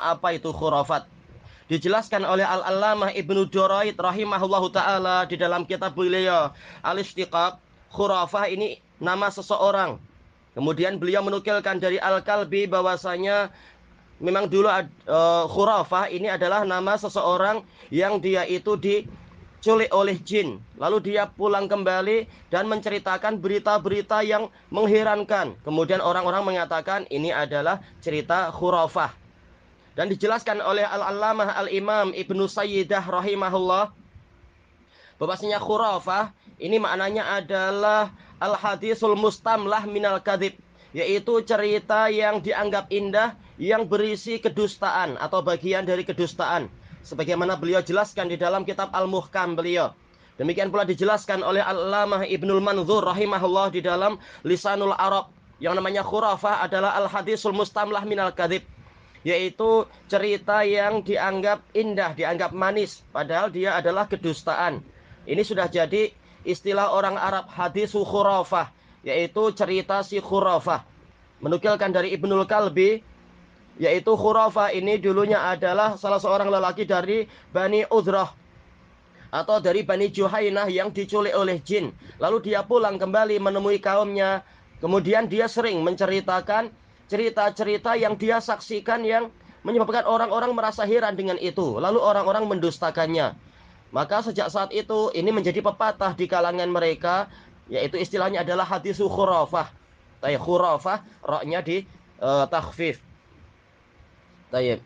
Apa itu khurafat? Dijelaskan oleh Al-Allamah Ibnu Duraid rahimahullahu taala di dalam kitab beliau Al-Istiqaq khurafah ini nama seseorang. Kemudian beliau menukilkan dari Al-Kalbi bahwasanya memang dulu uh, khurafah ini adalah nama seseorang yang dia itu diculik oleh jin. Lalu dia pulang kembali dan menceritakan berita-berita yang mengherankan. Kemudian orang-orang mengatakan ini adalah cerita khurafah dan dijelaskan oleh Al-Allamah Al-Imam Ibnu Sayyidah rahimahullah bahwasanya khurafah ini maknanya adalah al-hadisul mustamlah minal kadhib yaitu cerita yang dianggap indah yang berisi kedustaan atau bagian dari kedustaan. Sebagaimana beliau jelaskan di dalam kitab Al-Muhkam beliau. Demikian pula dijelaskan oleh Al-Allamah Ibnul Manzur rahimahullah di dalam Lisanul Arab yang namanya khurafah adalah al-hadisul mustamlah minal kadhib yaitu cerita yang dianggap indah, dianggap manis, padahal dia adalah kedustaan. Ini sudah jadi istilah orang Arab hadis khurafah, yaitu cerita si khurafah. Menukilkan dari Ibnul Kalbi, yaitu khurafah ini dulunya adalah salah seorang lelaki dari Bani Udrah atau dari Bani Juhainah yang diculik oleh jin. Lalu dia pulang kembali menemui kaumnya. Kemudian dia sering menceritakan cerita-cerita yang dia saksikan yang menyebabkan orang-orang merasa heran dengan itu. Lalu orang-orang mendustakannya. Maka sejak saat itu ini menjadi pepatah di kalangan mereka yaitu istilahnya adalah hadis khurafah. Tayyib khurafah roknya di uh, takhfif. Tayyib.